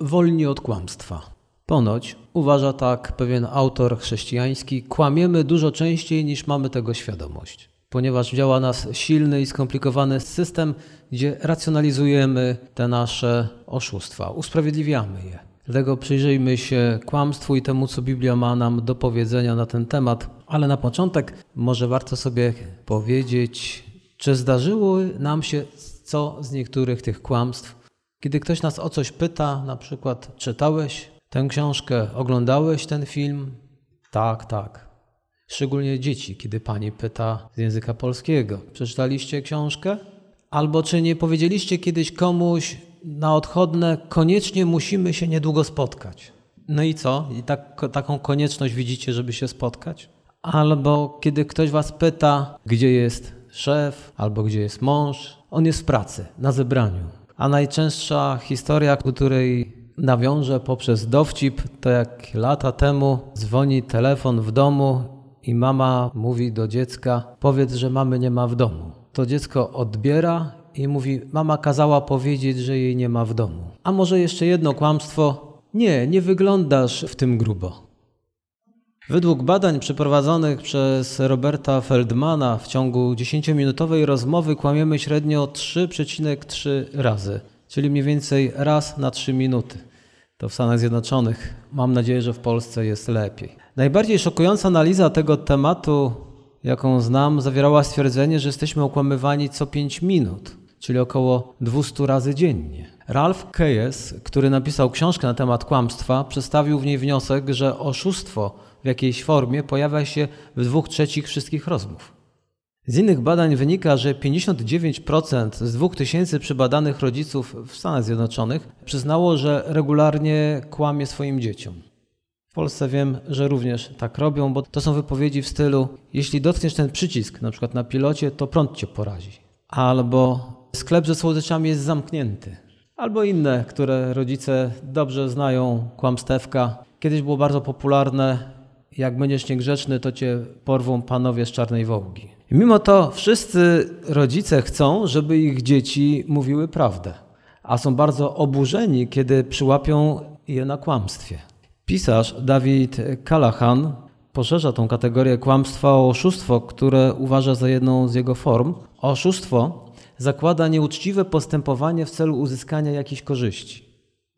wolni od kłamstwa. Ponoć, uważa tak pewien autor chrześcijański, kłamiemy dużo częściej niż mamy tego świadomość, ponieważ działa nas silny i skomplikowany system, gdzie racjonalizujemy te nasze oszustwa, usprawiedliwiamy je. Dlatego przyjrzyjmy się kłamstwu i temu, co Biblia ma nam do powiedzenia na ten temat. Ale na początek może warto sobie powiedzieć, czy zdarzyło nam się co z niektórych tych kłamstw, kiedy ktoś nas o coś pyta, na przykład czytałeś tę książkę, oglądałeś ten film? Tak, tak. Szczególnie dzieci, kiedy pani pyta z języka polskiego: Przeczytaliście książkę? Albo czy nie powiedzieliście kiedyś komuś na odchodne, koniecznie musimy się niedługo spotkać? No i co? I tak, taką konieczność widzicie, żeby się spotkać? Albo kiedy ktoś was pyta, gdzie jest szef, albo gdzie jest mąż, on jest w pracy, na zebraniu. A najczęstsza historia, której nawiążę poprzez dowcip, to jak lata temu dzwoni telefon w domu i mama mówi do dziecka: Powiedz, że mamy nie ma w domu. To dziecko odbiera i mówi: Mama kazała powiedzieć, że jej nie ma w domu. A może jeszcze jedno kłamstwo: Nie, nie wyglądasz w tym grubo. Według badań przeprowadzonych przez Roberta Feldmana w ciągu 10-minutowej rozmowy kłamiemy średnio 3,3 razy, czyli mniej więcej raz na 3 minuty. To w Stanach Zjednoczonych. Mam nadzieję, że w Polsce jest lepiej. Najbardziej szokująca analiza tego tematu, jaką znam, zawierała stwierdzenie, że jesteśmy okłamywani co 5 minut, czyli około 200 razy dziennie. Ralph Keyes, który napisał książkę na temat kłamstwa, przedstawił w niej wniosek, że oszustwo w jakiejś formie pojawia się w dwóch trzecich wszystkich rozmów. Z innych badań wynika, że 59% z 2000 przebadanych rodziców w Stanach Zjednoczonych przyznało, że regularnie kłamie swoim dzieciom. W Polsce wiem, że również tak robią, bo to są wypowiedzi w stylu: jeśli dotkniesz ten przycisk, na przykład na pilocie, to prąd cię porazi. Albo sklep ze słodyczami jest zamknięty. Albo inne, które rodzice dobrze znają, kłamstewka. Kiedyś było bardzo popularne jak będziesz niegrzeczny, to cię porwą panowie z czarnej wołgi. I mimo to wszyscy rodzice chcą, żeby ich dzieci mówiły prawdę, a są bardzo oburzeni, kiedy przyłapią je na kłamstwie. Pisarz Dawid Callahan poszerza tą kategorię kłamstwa o oszustwo, które uważa za jedną z jego form. Oszustwo zakłada nieuczciwe postępowanie w celu uzyskania jakichś korzyści.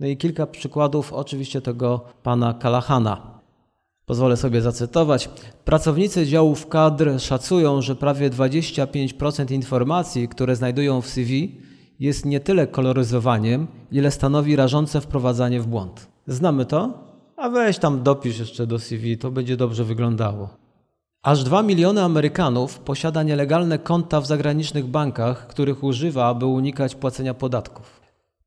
No i kilka przykładów oczywiście tego pana Kalahana. Pozwolę sobie zacytować. Pracownicy działów kadr szacują, że prawie 25% informacji, które znajdują w CV, jest nie tyle koloryzowaniem, ile stanowi rażące wprowadzanie w błąd. Znamy to? A weź tam dopisz jeszcze do CV, to będzie dobrze wyglądało. Aż 2 miliony Amerykanów posiada nielegalne konta w zagranicznych bankach, których używa, aby unikać płacenia podatków.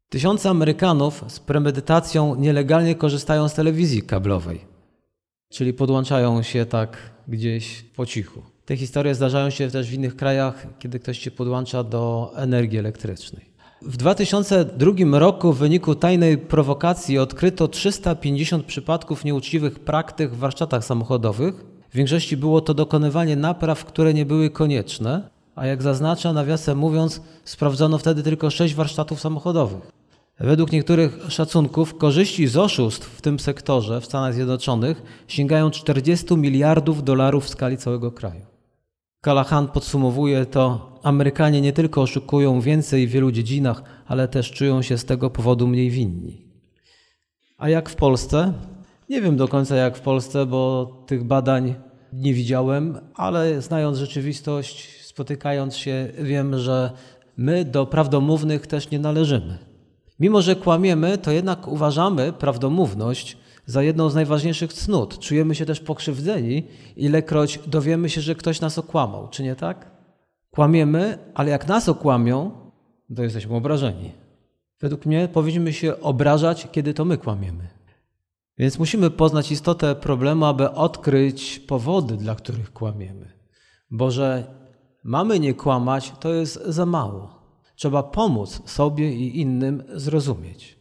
Tysiące Amerykanów z premedytacją nielegalnie korzystają z telewizji kablowej czyli podłączają się tak gdzieś po cichu. Te historie zdarzają się też w innych krajach, kiedy ktoś się podłącza do energii elektrycznej. W 2002 roku w wyniku tajnej prowokacji odkryto 350 przypadków nieuczciwych praktyk w warsztatach samochodowych. W większości było to dokonywanie napraw, które nie były konieczne, a jak zaznacza, nawiasem mówiąc, sprawdzono wtedy tylko 6 warsztatów samochodowych. Według niektórych szacunków korzyści z oszustw w tym sektorze w Stanach Zjednoczonych sięgają 40 miliardów dolarów w skali całego kraju. Callahan podsumowuje to: Amerykanie nie tylko oszukują więcej w wielu dziedzinach, ale też czują się z tego powodu mniej winni. A jak w Polsce? Nie wiem do końca jak w Polsce, bo tych badań nie widziałem, ale znając rzeczywistość, spotykając się, wiem, że my do prawdomównych też nie należymy. Mimo, że kłamiemy, to jednak uważamy prawdomówność za jedną z najważniejszych cnót. Czujemy się też pokrzywdzeni, ilekroć dowiemy się, że ktoś nas okłamał, czy nie tak? Kłamiemy, ale jak nas okłamią, to jesteśmy obrażeni. Według mnie powinniśmy się obrażać, kiedy to my kłamiemy. Więc musimy poznać istotę problemu, aby odkryć powody, dla których kłamiemy. Bo że mamy nie kłamać, to jest za mało. Trzeba pomóc sobie i innym zrozumieć,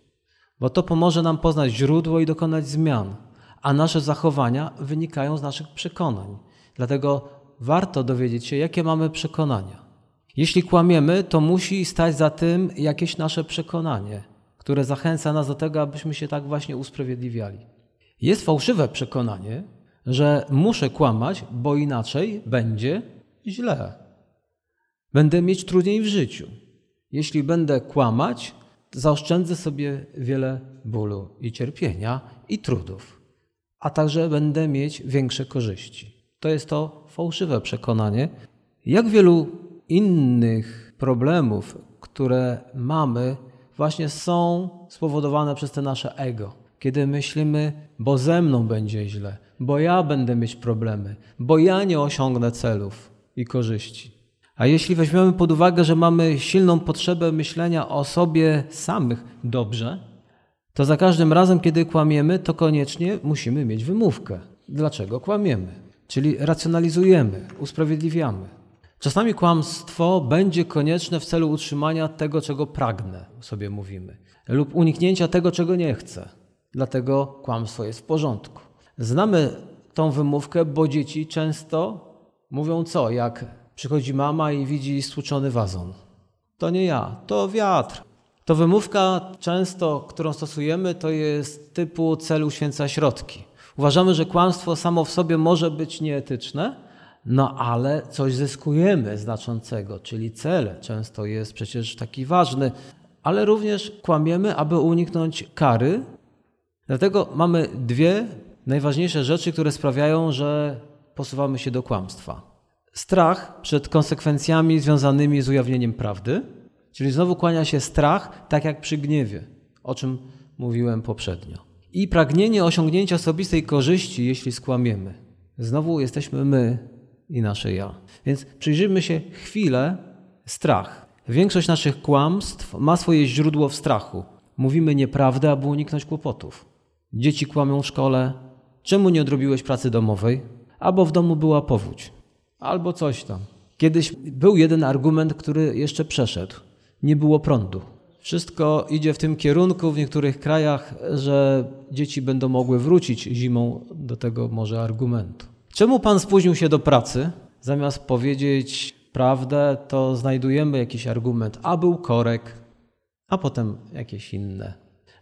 bo to pomoże nam poznać źródło i dokonać zmian, a nasze zachowania wynikają z naszych przekonań. Dlatego warto dowiedzieć się, jakie mamy przekonania. Jeśli kłamiemy, to musi stać za tym jakieś nasze przekonanie, które zachęca nas do tego, abyśmy się tak właśnie usprawiedliwiali. Jest fałszywe przekonanie, że muszę kłamać, bo inaczej będzie źle. Będę mieć trudniej w życiu. Jeśli będę kłamać, zaoszczędzę sobie wiele bólu i cierpienia i trudów, a także będę mieć większe korzyści. To jest to fałszywe przekonanie. Jak wielu innych problemów, które mamy, właśnie są spowodowane przez te nasze ego. Kiedy myślimy, bo ze mną będzie źle, bo ja będę mieć problemy, bo ja nie osiągnę celów i korzyści. A jeśli weźmiemy pod uwagę, że mamy silną potrzebę myślenia o sobie samych dobrze, to za każdym razem, kiedy kłamiemy, to koniecznie musimy mieć wymówkę. Dlaczego kłamiemy? Czyli racjonalizujemy, usprawiedliwiamy. Czasami kłamstwo będzie konieczne w celu utrzymania tego, czego pragnę, sobie mówimy, lub uniknięcia tego, czego nie chcę. Dlatego kłamstwo jest w porządku. Znamy tą wymówkę, bo dzieci często mówią co? Jak przychodzi mama i widzi stłuczony wazon. To nie ja, to wiatr. To wymówka często, którą stosujemy, to jest typu cel uświęca środki. Uważamy, że kłamstwo samo w sobie może być nieetyczne, no ale coś zyskujemy znaczącego, czyli cel często jest przecież taki ważny, ale również kłamiemy, aby uniknąć kary. Dlatego mamy dwie najważniejsze rzeczy, które sprawiają, że posuwamy się do kłamstwa. Strach przed konsekwencjami związanymi z ujawnieniem prawdy, czyli znowu kłania się strach, tak jak przy gniewie, o czym mówiłem poprzednio. I pragnienie osiągnięcia osobistej korzyści, jeśli skłamiemy. Znowu jesteśmy my, i nasze ja. Więc przyjrzyjmy się chwilę strach. Większość naszych kłamstw ma swoje źródło w strachu. Mówimy nieprawdę, aby uniknąć kłopotów. Dzieci kłamią w szkole. Czemu nie odrobiłeś pracy domowej? Albo w domu była powódź. Albo coś tam. Kiedyś był jeden argument, który jeszcze przeszedł. Nie było prądu. Wszystko idzie w tym kierunku w niektórych krajach, że dzieci będą mogły wrócić zimą do tego może argumentu. Czemu Pan spóźnił się do pracy? Zamiast powiedzieć prawdę, to znajdujemy jakiś argument, a był korek, a potem jakieś inne.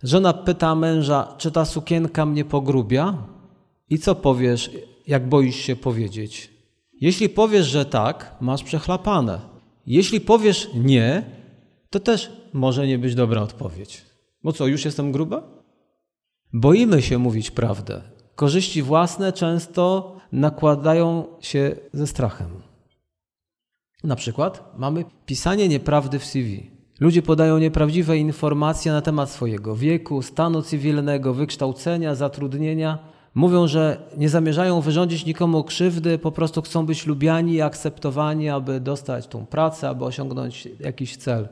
Żona pyta męża, czy ta sukienka mnie pogrubia? I co powiesz, jak boisz się powiedzieć? Jeśli powiesz, że tak, masz przechlapane. Jeśli powiesz nie, to też może nie być dobra odpowiedź. Bo co, już jestem gruba? Boimy się mówić prawdę. Korzyści własne często nakładają się ze strachem. Na przykład mamy pisanie nieprawdy w CV. Ludzie podają nieprawdziwe informacje na temat swojego wieku, stanu cywilnego, wykształcenia, zatrudnienia. Mówią, że nie zamierzają wyrządzić nikomu krzywdy, po prostu chcą być lubiani i akceptowani, aby dostać tą pracę, aby osiągnąć jakiś cel.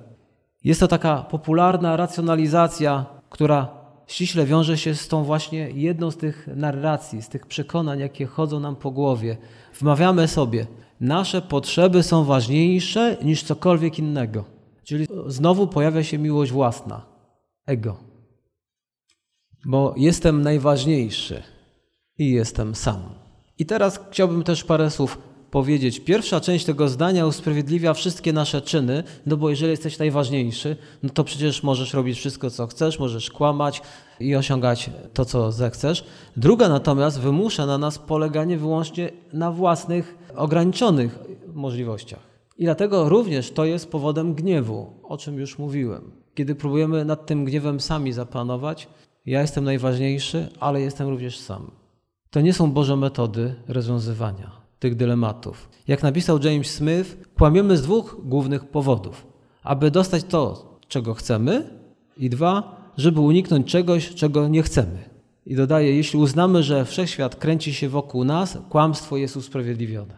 Jest to taka popularna racjonalizacja, która ściśle wiąże się z tą właśnie jedną z tych narracji, z tych przekonań, jakie chodzą nam po głowie. Wmawiamy sobie, nasze potrzeby są ważniejsze niż cokolwiek innego. Czyli znowu pojawia się miłość własna, ego. Bo jestem najważniejszy i jestem sam. I teraz chciałbym też parę słów powiedzieć. Pierwsza część tego zdania usprawiedliwia wszystkie nasze czyny, no bo jeżeli jesteś najważniejszy, no to przecież możesz robić wszystko, co chcesz, możesz kłamać i osiągać to, co zechcesz. Druga natomiast wymusza na nas poleganie wyłącznie na własnych, ograniczonych możliwościach. I dlatego również to jest powodem gniewu, o czym już mówiłem. Kiedy próbujemy nad tym gniewem sami zapanować, ja jestem najważniejszy, ale jestem również sam. To nie są Boże metody rozwiązywania tych dylematów. Jak napisał James Smith, kłamiemy z dwóch głównych powodów. Aby dostać to, czego chcemy i dwa, żeby uniknąć czegoś, czego nie chcemy. I dodaje, jeśli uznamy, że wszechświat kręci się wokół nas, kłamstwo jest usprawiedliwione.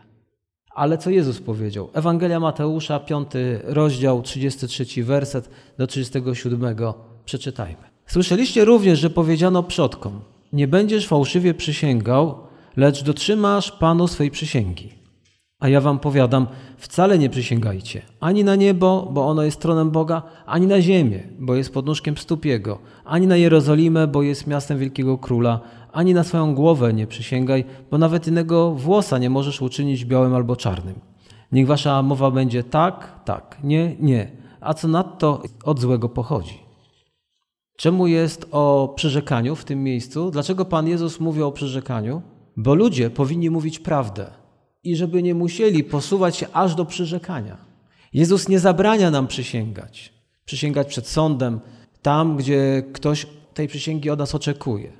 Ale co Jezus powiedział? Ewangelia Mateusza, 5 rozdział, 33 werset do 37. Przeczytajmy. Słyszeliście również, że powiedziano przodkom: Nie będziesz fałszywie przysięgał, lecz dotrzymasz Panu swej przysięgi. A ja wam powiadam, wcale nie przysięgajcie ani na niebo, bo ono jest tronem Boga, ani na ziemię, bo jest podnóżkiem stóp Jego, ani na Jerozolimę, bo jest miastem wielkiego króla, ani na swoją głowę nie przysięgaj, bo nawet innego włosa nie możesz uczynić białym albo czarnym. Niech wasza mowa będzie tak, tak, nie, nie, a co nadto od złego pochodzi. Czemu jest o przyrzekaniu w tym miejscu? Dlaczego Pan Jezus mówi o przyrzekaniu? Bo ludzie powinni mówić prawdę i żeby nie musieli posuwać się aż do przyrzekania. Jezus nie zabrania nam przysięgać. Przysięgać przed sądem, tam, gdzie ktoś tej przysięgi od nas oczekuje.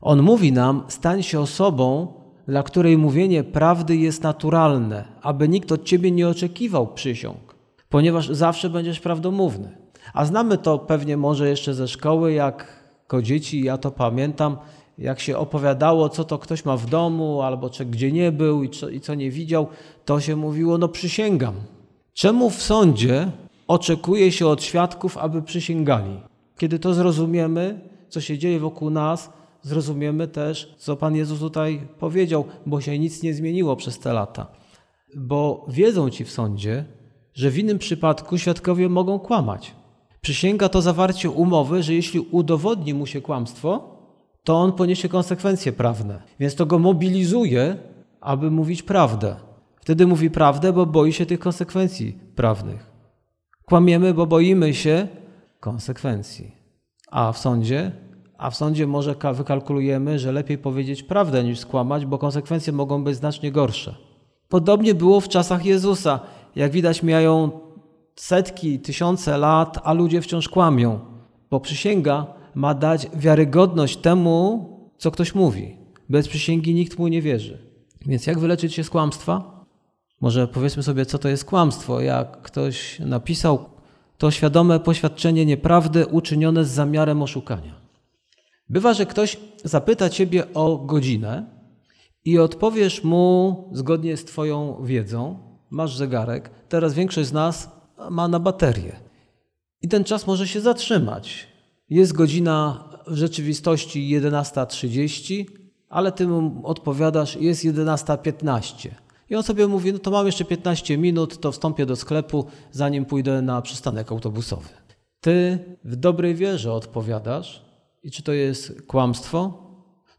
On mówi nam: stań się osobą, dla której mówienie prawdy jest naturalne, aby nikt od ciebie nie oczekiwał przysiąg, ponieważ zawsze będziesz prawdomówny. A znamy to pewnie może jeszcze ze szkoły, jak jako dzieci, ja to pamiętam, jak się opowiadało, co to ktoś ma w domu, albo czy gdzie nie był i co, i co nie widział, to się mówiło, no przysięgam. Czemu w sądzie oczekuje się od świadków, aby przysięgali? Kiedy to zrozumiemy, co się dzieje wokół nas, zrozumiemy też, co Pan Jezus tutaj powiedział, bo się nic nie zmieniło przez te lata. Bo wiedzą ci w sądzie, że w innym przypadku świadkowie mogą kłamać. Przysięga to zawarcie umowy, że jeśli udowodni mu się kłamstwo, to on poniesie konsekwencje prawne. Więc to go mobilizuje, aby mówić prawdę. Wtedy mówi prawdę, bo boi się tych konsekwencji prawnych. Kłamiemy, bo boimy się konsekwencji. A w sądzie? A w sądzie może wykalkulujemy, że lepiej powiedzieć prawdę niż skłamać, bo konsekwencje mogą być znacznie gorsze. Podobnie było w czasach Jezusa. Jak widać, mijają setki, tysiące lat, a ludzie wciąż kłamią, bo przysięga ma dać wiarygodność temu, co ktoś mówi. Bez przysięgi nikt mu nie wierzy. Więc jak wyleczyć się z kłamstwa? Może powiedzmy sobie, co to jest kłamstwo. Jak ktoś napisał, to świadome poświadczenie nieprawdy uczynione z zamiarem oszukania. Bywa, że ktoś zapyta ciebie o godzinę i odpowiesz mu zgodnie z Twoją wiedzą. Masz zegarek. Teraz większość z nas ma na baterię. I ten czas może się zatrzymać. Jest godzina w rzeczywistości 11.30, ale ty mu odpowiadasz, jest 11.15. I on sobie mówi, no to mam jeszcze 15 minut, to wstąpię do sklepu, zanim pójdę na przystanek autobusowy. Ty w dobrej wierze odpowiadasz. I czy to jest kłamstwo?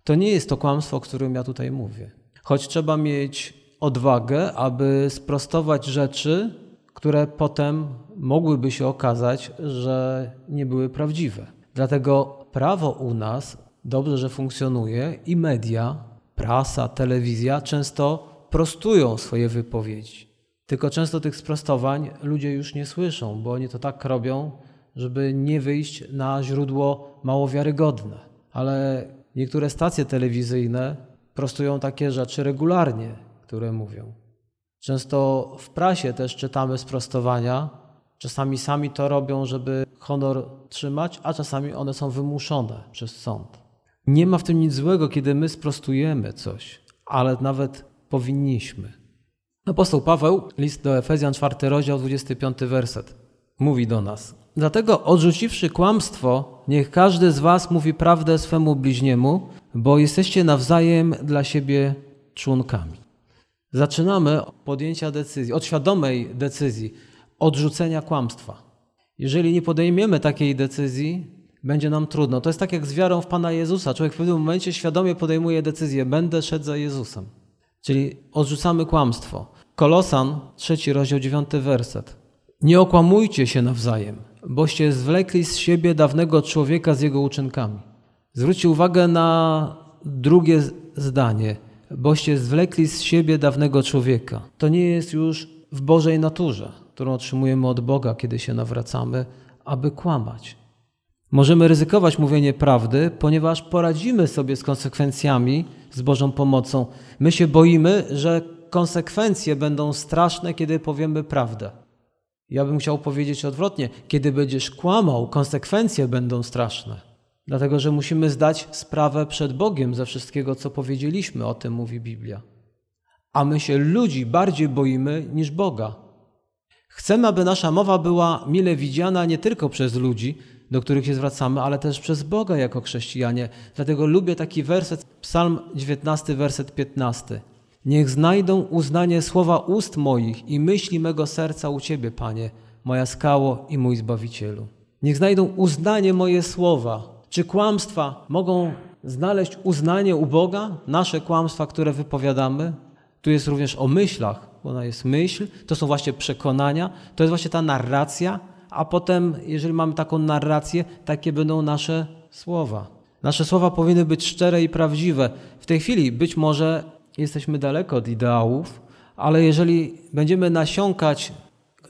To nie jest to kłamstwo, o którym ja tutaj mówię. Choć trzeba mieć odwagę, aby sprostować rzeczy, które potem mogłyby się okazać, że nie były prawdziwe. Dlatego prawo u nas dobrze, że funkcjonuje i media, prasa, telewizja często prostują swoje wypowiedzi. Tylko często tych sprostowań ludzie już nie słyszą, bo oni to tak robią, żeby nie wyjść na źródło mało wiarygodne. Ale niektóre stacje telewizyjne prostują takie rzeczy regularnie, które mówią. Często w prasie też czytamy sprostowania. Czasami sami to robią, żeby honor trzymać, a czasami one są wymuszone przez sąd. Nie ma w tym nic złego, kiedy my sprostujemy coś, ale nawet powinniśmy. Apostoł Paweł, list do Efezjan, 4 rozdział, 25 werset, mówi do nas. Dlatego odrzuciwszy kłamstwo, niech każdy z was mówi prawdę swemu bliźniemu, bo jesteście nawzajem dla siebie członkami. Zaczynamy od podjęcia decyzji, od świadomej decyzji odrzucenia kłamstwa. Jeżeli nie podejmiemy takiej decyzji, będzie nam trudno. To jest tak jak z wiarą w Pana Jezusa. Człowiek w pewnym momencie świadomie podejmuje decyzję: będę szedł za Jezusem. Czyli odrzucamy kłamstwo. Kolosan, trzeci rozdział, dziewiąty werset. Nie okłamujcie się nawzajem, boście zwlekli z siebie dawnego człowieka z jego uczynkami. Zwróćcie uwagę na drugie zdanie boście zwlekli z siebie dawnego człowieka. To nie jest już w Bożej naturze, którą otrzymujemy od Boga, kiedy się nawracamy, aby kłamać. Możemy ryzykować mówienie prawdy, ponieważ poradzimy sobie z konsekwencjami z Bożą pomocą. My się boimy, że konsekwencje będą straszne, kiedy powiemy prawdę. Ja bym chciał powiedzieć odwrotnie: kiedy będziesz kłamał, konsekwencje będą straszne. Dlatego, że musimy zdać sprawę przed Bogiem ze wszystkiego, co powiedzieliśmy, o tym mówi Biblia. A my się ludzi bardziej boimy niż Boga. Chcemy, aby nasza mowa była mile widziana nie tylko przez ludzi, do których się zwracamy, ale też przez Boga jako chrześcijanie. Dlatego lubię taki werset, Psalm 19, werset 15. Niech znajdą uznanie słowa ust moich i myśli mego serca u Ciebie, Panie, moja skało i mój Zbawicielu. Niech znajdą uznanie moje słowa, czy kłamstwa mogą znaleźć uznanie u Boga? Nasze kłamstwa, które wypowiadamy? Tu jest również o myślach, bo ona jest myśl, to są właśnie przekonania, to jest właśnie ta narracja, a potem, jeżeli mamy taką narrację, takie będą nasze słowa. Nasze słowa powinny być szczere i prawdziwe. W tej chwili być może jesteśmy daleko od ideałów, ale jeżeli będziemy nasiąkać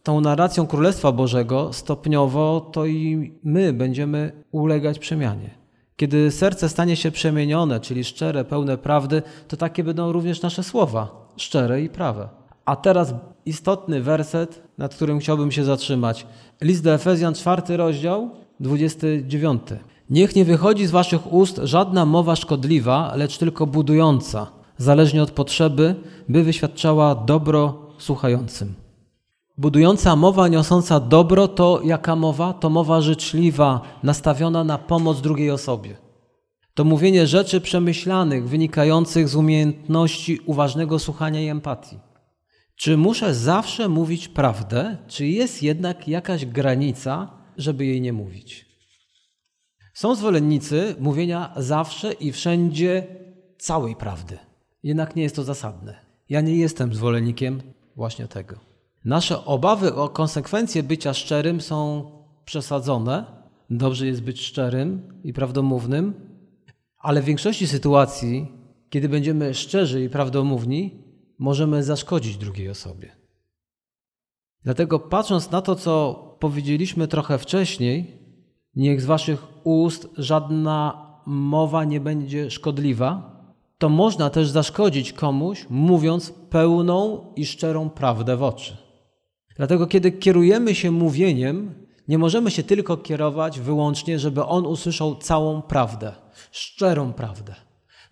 tą narracją Królestwa Bożego stopniowo, to i my będziemy ulegać przemianie. Kiedy serce stanie się przemienione, czyli szczere, pełne prawdy, to takie będą również nasze słowa, szczere i prawe. A teraz istotny werset, nad którym chciałbym się zatrzymać. List do Efezjan, czwarty rozdział, 29. Niech nie wychodzi z waszych ust żadna mowa szkodliwa, lecz tylko budująca, zależnie od potrzeby, by wyświadczała dobro słuchającym. Budująca mowa niosąca dobro to jaka mowa? To mowa życzliwa, nastawiona na pomoc drugiej osobie. To mówienie rzeczy przemyślanych, wynikających z umiejętności uważnego słuchania i empatii. Czy muszę zawsze mówić prawdę, czy jest jednak jakaś granica, żeby jej nie mówić? Są zwolennicy mówienia zawsze i wszędzie całej prawdy. Jednak nie jest to zasadne. Ja nie jestem zwolennikiem właśnie tego. Nasze obawy o konsekwencje bycia szczerym są przesadzone. Dobrze jest być szczerym i prawdomównym, ale w większości sytuacji, kiedy będziemy szczerzy i prawdomówni, możemy zaszkodzić drugiej osobie. Dlatego patrząc na to, co powiedzieliśmy trochę wcześniej, niech z waszych ust żadna mowa nie będzie szkodliwa, to można też zaszkodzić komuś, mówiąc pełną i szczerą prawdę w oczy. Dlatego, kiedy kierujemy się mówieniem, nie możemy się tylko kierować wyłącznie, żeby on usłyszał całą prawdę, szczerą prawdę.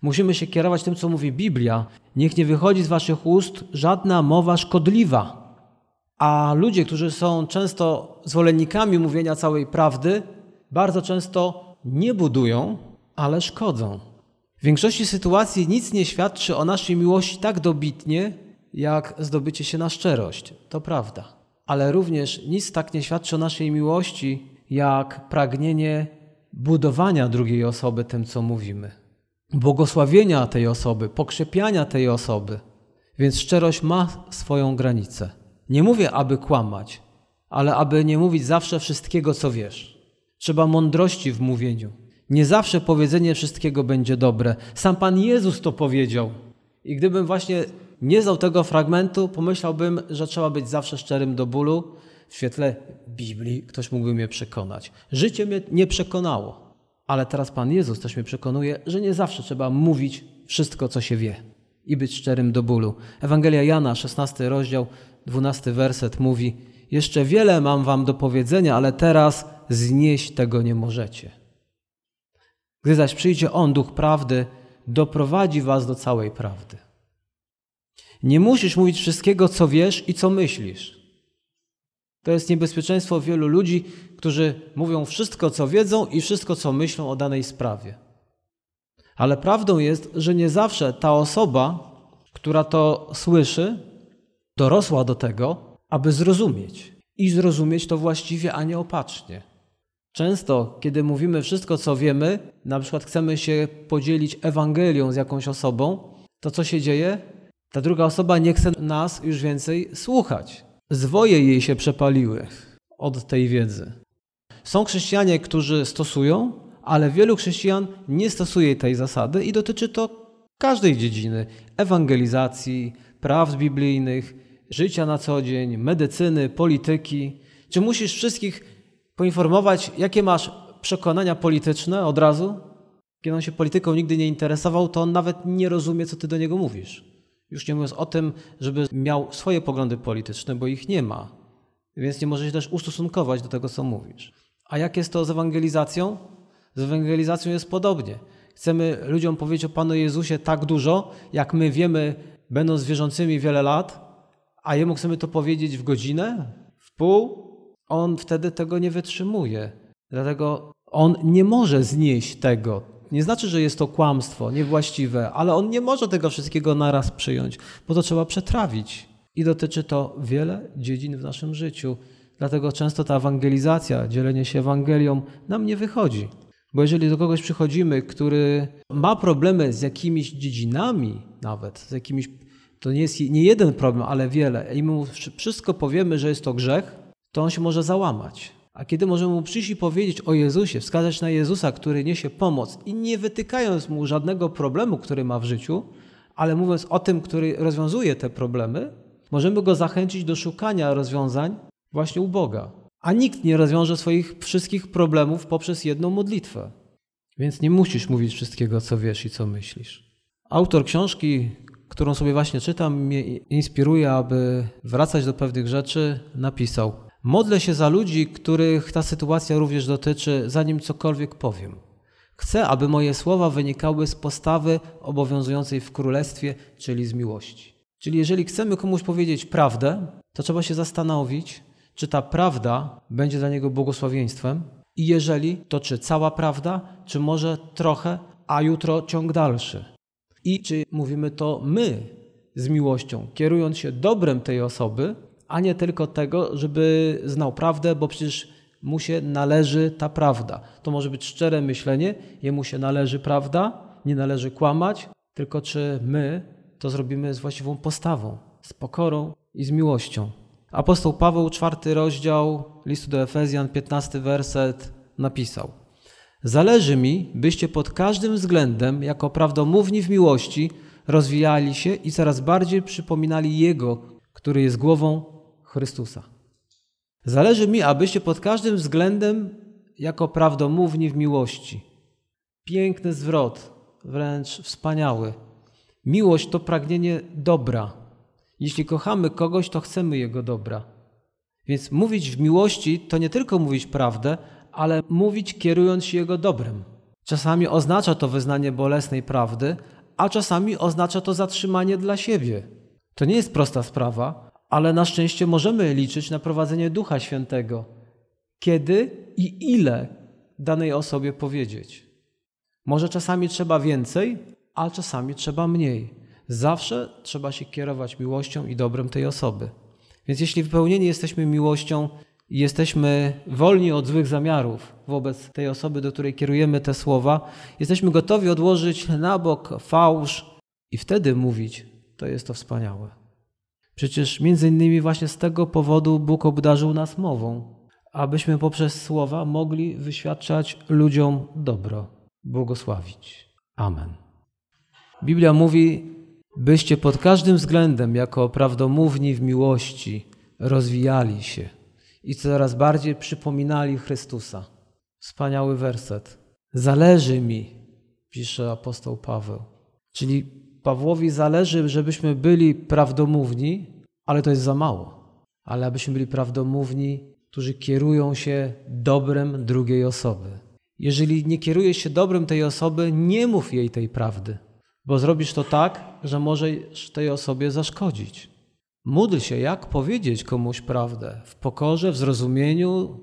Musimy się kierować tym, co mówi Biblia. Niech nie wychodzi z waszych ust żadna mowa szkodliwa. A ludzie, którzy są często zwolennikami mówienia całej prawdy, bardzo często nie budują, ale szkodzą. W większości sytuacji nic nie świadczy o naszej miłości tak dobitnie, jak zdobycie się na szczerość. To prawda. Ale również nic tak nie świadczy o naszej miłości, jak pragnienie budowania drugiej osoby tym, co mówimy. Błogosławienia tej osoby, pokrzepiania tej osoby. Więc szczerość ma swoją granicę. Nie mówię, aby kłamać, ale aby nie mówić zawsze wszystkiego, co wiesz. Trzeba mądrości w mówieniu. Nie zawsze powiedzenie wszystkiego będzie dobre. Sam Pan Jezus to powiedział. I gdybym właśnie nie znał tego fragmentu, pomyślałbym, że trzeba być zawsze szczerym do bólu. W świetle Biblii ktoś mógłby mnie przekonać. Życie mnie nie przekonało, ale teraz Pan Jezus też mnie przekonuje, że nie zawsze trzeba mówić wszystko, co się wie i być szczerym do bólu. Ewangelia Jana, 16 rozdział, 12 werset mówi: Jeszcze wiele mam wam do powiedzenia, ale teraz znieść tego nie możecie. Gdy zaś przyjdzie On, Duch Prawdy, doprowadzi was do całej prawdy. Nie musisz mówić wszystkiego, co wiesz i co myślisz. To jest niebezpieczeństwo wielu ludzi, którzy mówią wszystko, co wiedzą i wszystko, co myślą o danej sprawie. Ale prawdą jest, że nie zawsze ta osoba, która to słyszy, dorosła do tego, aby zrozumieć. I zrozumieć to właściwie, a nie opacznie. Często, kiedy mówimy wszystko, co wiemy, na przykład chcemy się podzielić Ewangelią z jakąś osobą, to co się dzieje? Ta druga osoba nie chce nas już więcej słuchać. Zwoje jej się przepaliły od tej wiedzy. Są chrześcijanie, którzy stosują, ale wielu chrześcijan nie stosuje tej zasady i dotyczy to każdej dziedziny ewangelizacji, praw biblijnych, życia na co dzień, medycyny, polityki. Czy musisz wszystkich poinformować, jakie masz przekonania polityczne od razu? Kiedy on się polityką nigdy nie interesował, to on nawet nie rozumie, co ty do niego mówisz. Już nie mówiąc o tym, żeby miał swoje poglądy polityczne, bo ich nie ma. Więc nie może się też ustosunkować do tego, co mówisz. A jak jest to z ewangelizacją? Z ewangelizacją jest podobnie. Chcemy ludziom powiedzieć o Panu Jezusie tak dużo, jak my wiemy, będąc wierzącymi wiele lat, a Jemu chcemy to powiedzieć w godzinę, w pół, On wtedy tego nie wytrzymuje. Dlatego On nie może znieść tego. Nie znaczy, że jest to kłamstwo, niewłaściwe, ale On nie może tego wszystkiego naraz przyjąć, bo to trzeba przetrawić. I dotyczy to wiele dziedzin w naszym życiu. Dlatego często ta ewangelizacja, dzielenie się Ewangelią nam nie wychodzi. Bo jeżeli do kogoś przychodzimy, który ma problemy z jakimiś dziedzinami, nawet z jakimiś, to nie jest nie jeden problem, ale wiele, i mu wszystko powiemy, że jest to grzech, to on się może załamać. A kiedy możemy mu przyjść i powiedzieć o Jezusie, wskazać na Jezusa, który niesie pomoc i nie wytykając mu żadnego problemu, który ma w życiu, ale mówiąc o tym, który rozwiązuje te problemy, możemy go zachęcić do szukania rozwiązań właśnie u Boga. A nikt nie rozwiąże swoich wszystkich problemów poprzez jedną modlitwę. Więc nie musisz mówić wszystkiego, co wiesz i co myślisz. Autor książki, którą sobie właśnie czytam, mnie inspiruje, aby wracać do pewnych rzeczy, napisał: Modlę się za ludzi, których ta sytuacja również dotyczy, zanim cokolwiek powiem. Chcę, aby moje słowa wynikały z postawy obowiązującej w królestwie, czyli z miłości. Czyli jeżeli chcemy komuś powiedzieć prawdę, to trzeba się zastanowić, czy ta prawda będzie dla niego błogosławieństwem i jeżeli, to czy cała prawda, czy może trochę, a jutro ciąg dalszy. I czy mówimy to my z miłością, kierując się dobrem tej osoby, a nie tylko tego, żeby znał prawdę, bo przecież mu się należy ta prawda. To może być szczere myślenie, jemu się należy prawda, nie należy kłamać, tylko czy my to zrobimy z właściwą postawą, z pokorą i z miłością. Apostoł Paweł, czwarty rozdział listu do Efezjan, piętnasty werset napisał – Zależy mi, byście pod każdym względem, jako prawdomówni w miłości, rozwijali się i coraz bardziej przypominali Jego, który jest głową Chrystusa. Zależy mi, abyście pod każdym względem, jako prawdomówni w miłości. Piękny zwrot, wręcz wspaniały. Miłość to pragnienie dobra. Jeśli kochamy kogoś, to chcemy jego dobra. Więc mówić w miłości to nie tylko mówić prawdę, ale mówić kierując się Jego dobrem. Czasami oznacza to wyznanie bolesnej prawdy, a czasami oznacza to zatrzymanie dla siebie. To nie jest prosta sprawa, ale na szczęście możemy liczyć na prowadzenie Ducha Świętego. Kiedy i ile danej osobie powiedzieć. Może czasami trzeba więcej, a czasami trzeba mniej. Zawsze trzeba się kierować miłością i dobrem tej osoby. Więc jeśli wypełnieni jesteśmy miłością, i jesteśmy wolni od złych zamiarów wobec tej osoby, do której kierujemy te słowa, jesteśmy gotowi odłożyć na bok fałsz i wtedy mówić, to jest to wspaniałe. Przecież między innymi właśnie z tego powodu Bóg obdarzył nas mową, abyśmy poprzez słowa mogli wyświadczać ludziom dobro, błogosławić. Amen. Biblia mówi, byście pod każdym względem, jako prawdomówni w miłości, rozwijali się i coraz bardziej przypominali Chrystusa. Wspaniały werset. Zależy mi, pisze apostoł Paweł. Czyli Pawłowi zależy, żebyśmy byli prawdomówni, ale to jest za mało. Ale abyśmy byli prawdomówni, którzy kierują się dobrem drugiej osoby. Jeżeli nie kierujesz się dobrem tej osoby, nie mów jej tej prawdy, bo zrobisz to tak, że możesz tej osobie zaszkodzić. Módl się, jak powiedzieć komuś prawdę w pokorze, w zrozumieniu.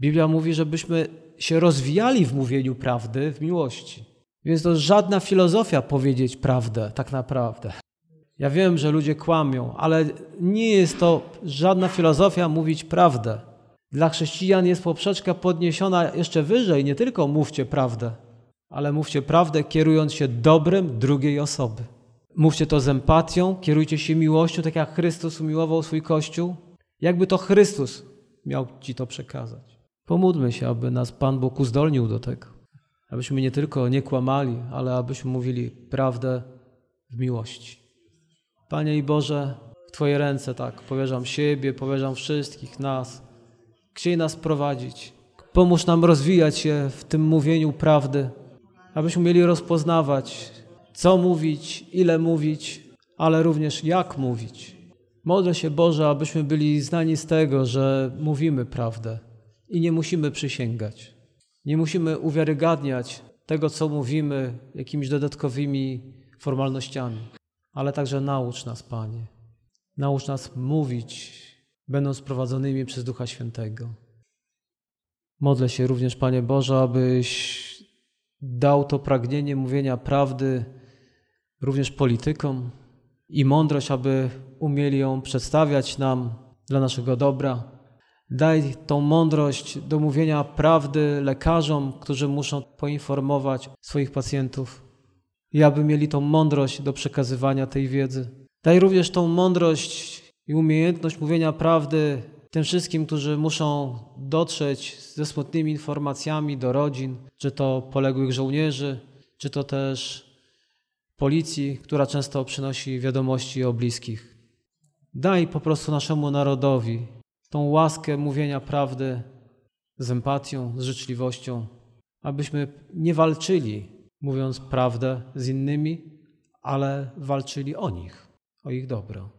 Biblia mówi, żebyśmy się rozwijali w mówieniu prawdy, w miłości. Więc to żadna filozofia powiedzieć prawdę, tak naprawdę. Ja wiem, że ludzie kłamią, ale nie jest to żadna filozofia mówić prawdę. Dla chrześcijan jest poprzeczka podniesiona jeszcze wyżej. Nie tylko mówcie prawdę, ale mówcie prawdę kierując się dobrem drugiej osoby. Mówcie to z empatią, kierujcie się miłością, tak jak Chrystus umiłował swój Kościół. Jakby to Chrystus miał Ci to przekazać. Pomódlmy się, aby nas Pan Bóg uzdolnił do tego. Abyśmy nie tylko nie kłamali, ale abyśmy mówili prawdę w miłości. Panie i Boże, w Twoje ręce tak powierzam siebie, powierzam wszystkich nas. Chciej nas prowadzić. Pomóż nam rozwijać się w tym mówieniu prawdy, abyśmy mieli rozpoznawać co mówić, ile mówić, ale również jak mówić. Modlę się Boże, abyśmy byli znani z tego, że mówimy prawdę i nie musimy przysięgać. Nie musimy uwiarygadniać tego, co mówimy, jakimiś dodatkowymi formalnościami, ale także naucz nas, Panie. Naucz nas mówić, będąc prowadzonymi przez Ducha Świętego. Modlę się również, Panie Boże, abyś dał to pragnienie mówienia prawdy również politykom i mądrość, aby umieli ją przedstawiać nam dla naszego dobra. Daj tą mądrość do mówienia prawdy lekarzom, którzy muszą poinformować swoich pacjentów i aby mieli tą mądrość do przekazywania tej wiedzy. Daj również tą mądrość i umiejętność mówienia prawdy tym wszystkim, którzy muszą dotrzeć ze smutnymi informacjami do rodzin, czy to poległych żołnierzy, czy to też policji, która często przynosi wiadomości o bliskich. Daj po prostu naszemu narodowi tą łaskę mówienia prawdy z empatią, z życzliwością, abyśmy nie walczyli, mówiąc prawdę z innymi, ale walczyli o nich, o ich dobro.